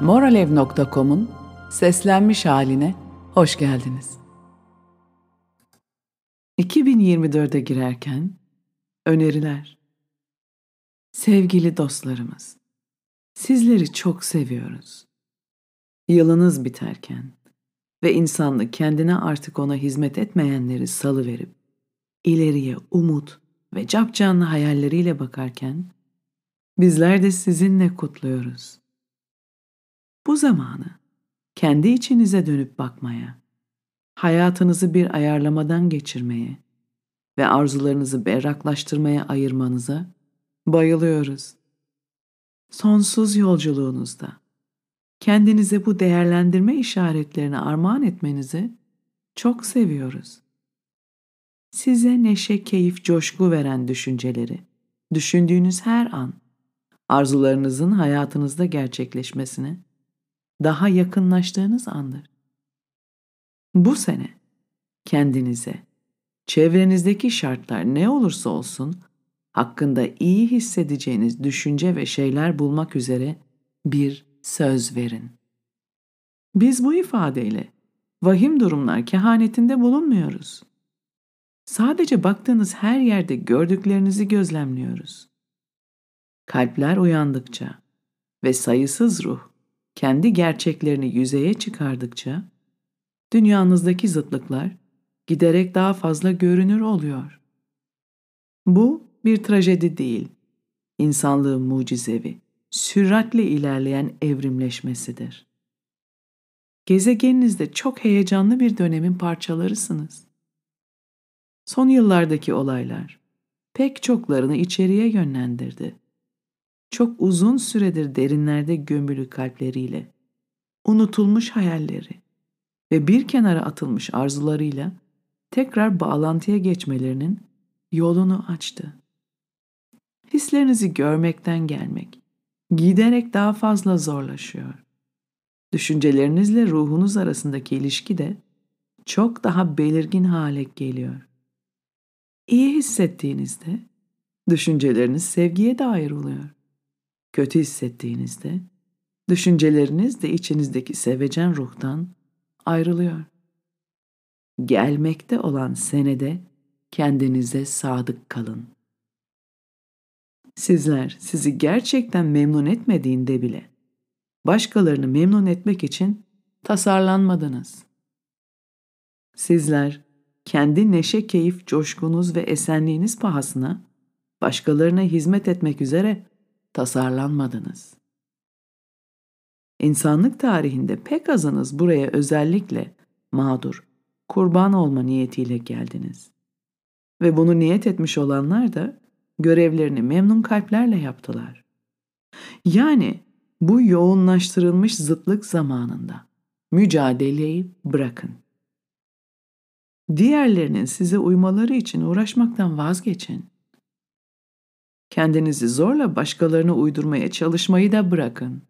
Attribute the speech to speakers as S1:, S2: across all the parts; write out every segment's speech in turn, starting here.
S1: Moralev.com'un seslenmiş haline hoş geldiniz. 2024'e girerken öneriler. Sevgili dostlarımız, sizleri çok seviyoruz. Yılınız biterken ve insanlık kendine artık ona hizmet etmeyenleri salıverip ileriye umut ve capcanlı hayalleriyle bakarken bizler de sizinle kutluyoruz. Bu zamanı kendi içinize dönüp bakmaya, hayatınızı bir ayarlamadan geçirmeye ve arzularınızı berraklaştırmaya ayırmanıza bayılıyoruz. Sonsuz yolculuğunuzda kendinize bu değerlendirme işaretlerini armağan etmenizi çok seviyoruz. Size neşe, keyif, coşku veren düşünceleri, düşündüğünüz her an, arzularınızın hayatınızda gerçekleşmesini daha yakınlaştığınız andır. Bu sene kendinize, çevrenizdeki şartlar ne olursa olsun hakkında iyi hissedeceğiniz düşünce ve şeyler bulmak üzere bir söz verin. Biz bu ifadeyle vahim durumlar kehanetinde bulunmuyoruz. Sadece baktığınız her yerde gördüklerinizi gözlemliyoruz. Kalpler uyandıkça ve sayısız ruh kendi gerçeklerini yüzeye çıkardıkça dünyanızdaki zıtlıklar giderek daha fazla görünür oluyor. Bu bir trajedi değil, insanlığın mucizevi, süratle ilerleyen evrimleşmesidir. Gezegeninizde çok heyecanlı bir dönemin parçalarısınız. Son yıllardaki olaylar pek çoklarını içeriye yönlendirdi çok uzun süredir derinlerde gömülü kalpleriyle, unutulmuş hayalleri ve bir kenara atılmış arzularıyla tekrar bağlantıya geçmelerinin yolunu açtı. Hislerinizi görmekten gelmek giderek daha fazla zorlaşıyor. Düşüncelerinizle ruhunuz arasındaki ilişki de çok daha belirgin hale geliyor. İyi hissettiğinizde düşünceleriniz sevgiye dair oluyor. Kötü hissettiğinizde düşünceleriniz de içinizdeki sevecen ruhtan ayrılıyor. Gelmekte olan senede kendinize sadık kalın. Sizler sizi gerçekten memnun etmediğinde bile başkalarını memnun etmek için tasarlanmadınız. Sizler kendi neşe, keyif, coşkunuz ve esenliğiniz pahasına başkalarına hizmet etmek üzere tasarlanmadınız. İnsanlık tarihinde pek azınız buraya özellikle mağdur, kurban olma niyetiyle geldiniz. Ve bunu niyet etmiş olanlar da görevlerini memnun kalplerle yaptılar. Yani bu yoğunlaştırılmış zıtlık zamanında mücadeleyi bırakın. Diğerlerinin size uymaları için uğraşmaktan vazgeçin. Kendinizi zorla başkalarını uydurmaya çalışmayı da bırakın.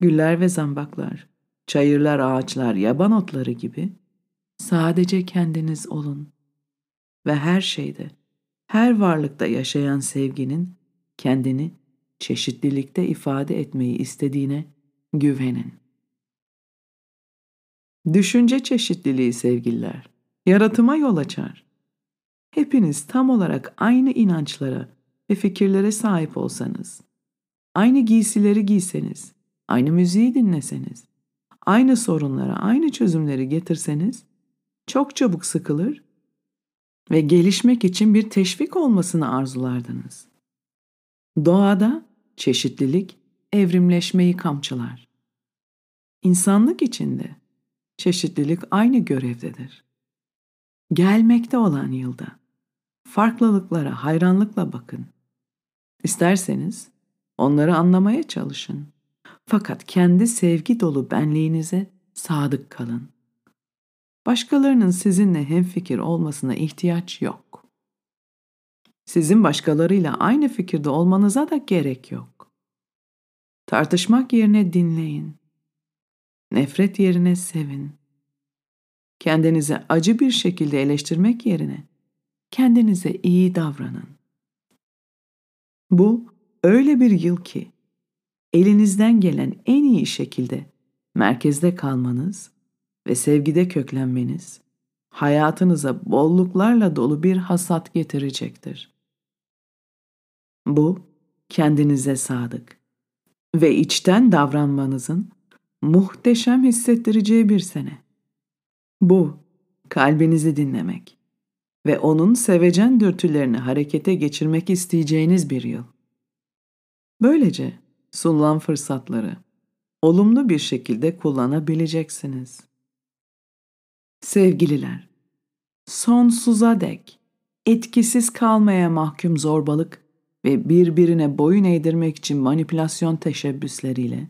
S1: Güller ve zambaklar, çayırlar, ağaçlar, yaban otları gibi sadece kendiniz olun. Ve her şeyde, her varlıkta yaşayan sevginin kendini çeşitlilikte ifade etmeyi istediğine güvenin. Düşünce çeşitliliği sevgililer, yaratıma yol açar. Hepiniz tam olarak aynı inançlara, ve fikirlere sahip olsanız, aynı giysileri giyseniz, aynı müziği dinleseniz, aynı sorunlara, aynı çözümleri getirseniz çok çabuk sıkılır ve gelişmek için bir teşvik olmasını arzulardınız. Doğada çeşitlilik evrimleşmeyi kamçılar. İnsanlık içinde çeşitlilik aynı görevdedir. Gelmekte olan yılda farklılıklara hayranlıkla bakın. İsterseniz onları anlamaya çalışın. Fakat kendi sevgi dolu benliğinize sadık kalın. Başkalarının sizinle hemfikir olmasına ihtiyaç yok. Sizin başkalarıyla aynı fikirde olmanıza da gerek yok. Tartışmak yerine dinleyin. Nefret yerine sevin. Kendinizi acı bir şekilde eleştirmek yerine kendinize iyi davranın. Bu öyle bir yıl ki elinizden gelen en iyi şekilde merkezde kalmanız ve sevgide köklenmeniz hayatınıza bolluklarla dolu bir hasat getirecektir. Bu kendinize sadık ve içten davranmanızın muhteşem hissettireceği bir sene. Bu kalbinizi dinlemek ve onun sevecen dürtülerini harekete geçirmek isteyeceğiniz bir yıl. Böylece sunulan fırsatları olumlu bir şekilde kullanabileceksiniz. Sevgililer, sonsuza dek etkisiz kalmaya mahkum zorbalık ve birbirine boyun eğdirmek için manipülasyon teşebbüsleriyle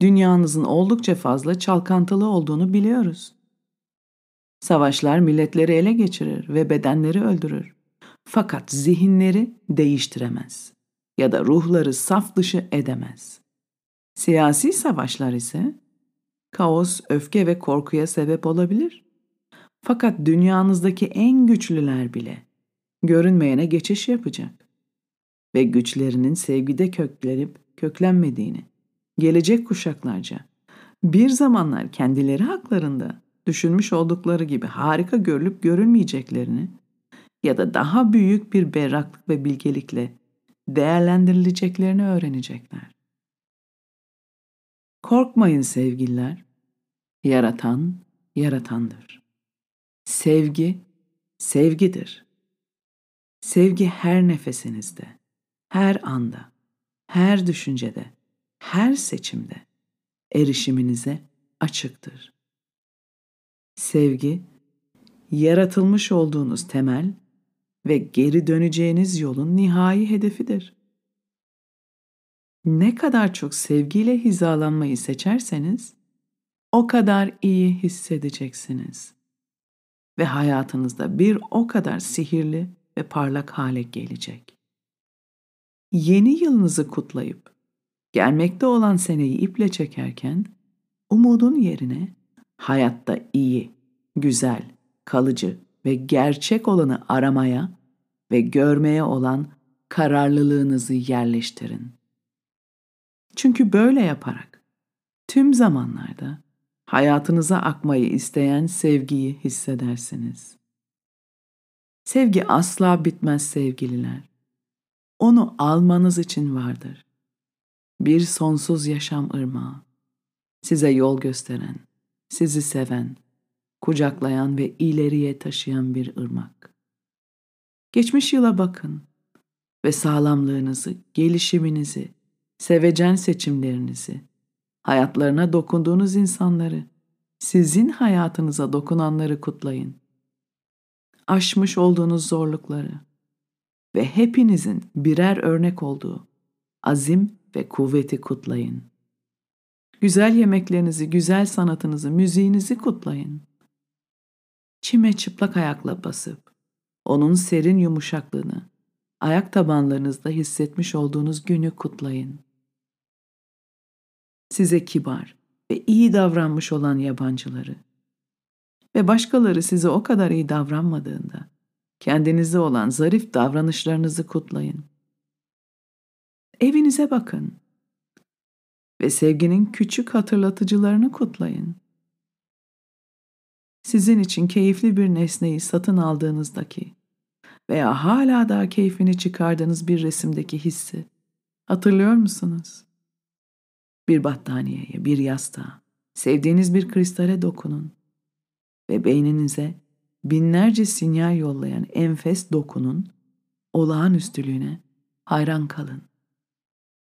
S1: dünyanızın oldukça fazla çalkantılı olduğunu biliyoruz. Savaşlar milletleri ele geçirir ve bedenleri öldürür. Fakat zihinleri değiştiremez ya da ruhları saf dışı edemez. Siyasi savaşlar ise kaos, öfke ve korkuya sebep olabilir. Fakat dünyanızdaki en güçlüler bile görünmeyene geçiş yapacak ve güçlerinin sevgide köklenip köklenmediğini gelecek kuşaklarca bir zamanlar kendileri haklarında düşünmüş oldukları gibi harika görülüp görülmeyeceklerini ya da daha büyük bir berraklık ve bilgelikle değerlendirileceklerini öğrenecekler. Korkmayın sevgililer. Yaratan, yaratandır. Sevgi, sevgidir. Sevgi her nefesinizde, her anda, her düşüncede, her seçimde erişiminize açıktır. Sevgi, yaratılmış olduğunuz temel ve geri döneceğiniz yolun nihai hedefidir. Ne kadar çok sevgiyle hizalanmayı seçerseniz, o kadar iyi hissedeceksiniz. Ve hayatınızda bir o kadar sihirli ve parlak hale gelecek. Yeni yılınızı kutlayıp, gelmekte olan seneyi iple çekerken, umudun yerine hayatta iyi, güzel, kalıcı ve gerçek olanı aramaya ve görmeye olan kararlılığınızı yerleştirin. Çünkü böyle yaparak tüm zamanlarda hayatınıza akmayı isteyen sevgiyi hissedersiniz. Sevgi asla bitmez sevgililer. Onu almanız için vardır. Bir sonsuz yaşam ırmağı. Size yol gösteren, sizi seven, kucaklayan ve ileriye taşıyan bir ırmak. Geçmiş yıla bakın ve sağlamlığınızı, gelişiminizi, sevecen seçimlerinizi, hayatlarına dokunduğunuz insanları, sizin hayatınıza dokunanları kutlayın. Aşmış olduğunuz zorlukları ve hepinizin birer örnek olduğu azim ve kuvveti kutlayın. Güzel yemeklerinizi, güzel sanatınızı, müziğinizi kutlayın. Çime çıplak ayakla basıp, onun serin yumuşaklığını, ayak tabanlarınızda hissetmiş olduğunuz günü kutlayın. Size kibar ve iyi davranmış olan yabancıları ve başkaları size o kadar iyi davranmadığında, kendinize olan zarif davranışlarınızı kutlayın. Evinize bakın ve sevginin küçük hatırlatıcılarını kutlayın. Sizin için keyifli bir nesneyi satın aldığınızdaki veya hala daha keyfini çıkardığınız bir resimdeki hissi hatırlıyor musunuz? Bir battaniyeye, bir yastığa, sevdiğiniz bir kristale dokunun ve beyninize binlerce sinyal yollayan enfes dokunun olağanüstülüğüne hayran kalın.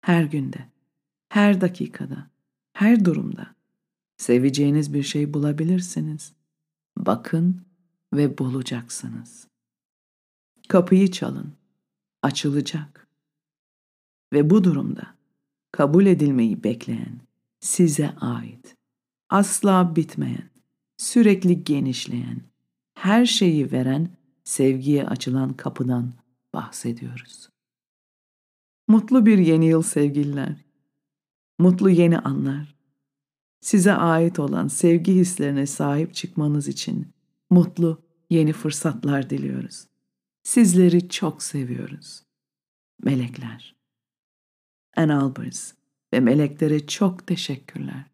S1: Her günde her dakikada, her durumda seveceğiniz bir şey bulabilirsiniz. Bakın ve bulacaksınız. Kapıyı çalın, açılacak. Ve bu durumda kabul edilmeyi bekleyen, size ait, asla bitmeyen, sürekli genişleyen, her şeyi veren sevgiye açılan kapıdan bahsediyoruz. Mutlu bir yeni yıl sevgililer mutlu yeni anlar. Size ait olan sevgi hislerine sahip çıkmanız için mutlu yeni fırsatlar diliyoruz. Sizleri çok seviyoruz. Melekler. Ann Albers ve meleklere çok teşekkürler.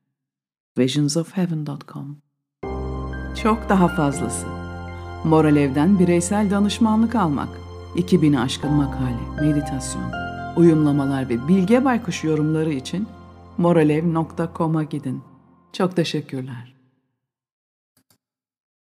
S1: visionsofheaven.com Çok daha fazlası. Moralev'den bireysel danışmanlık almak, 2000'i aşkın makale, meditasyon, uyumlamalar ve Bilge Baykuş yorumları için moralev.com'a gidin. Çok teşekkürler.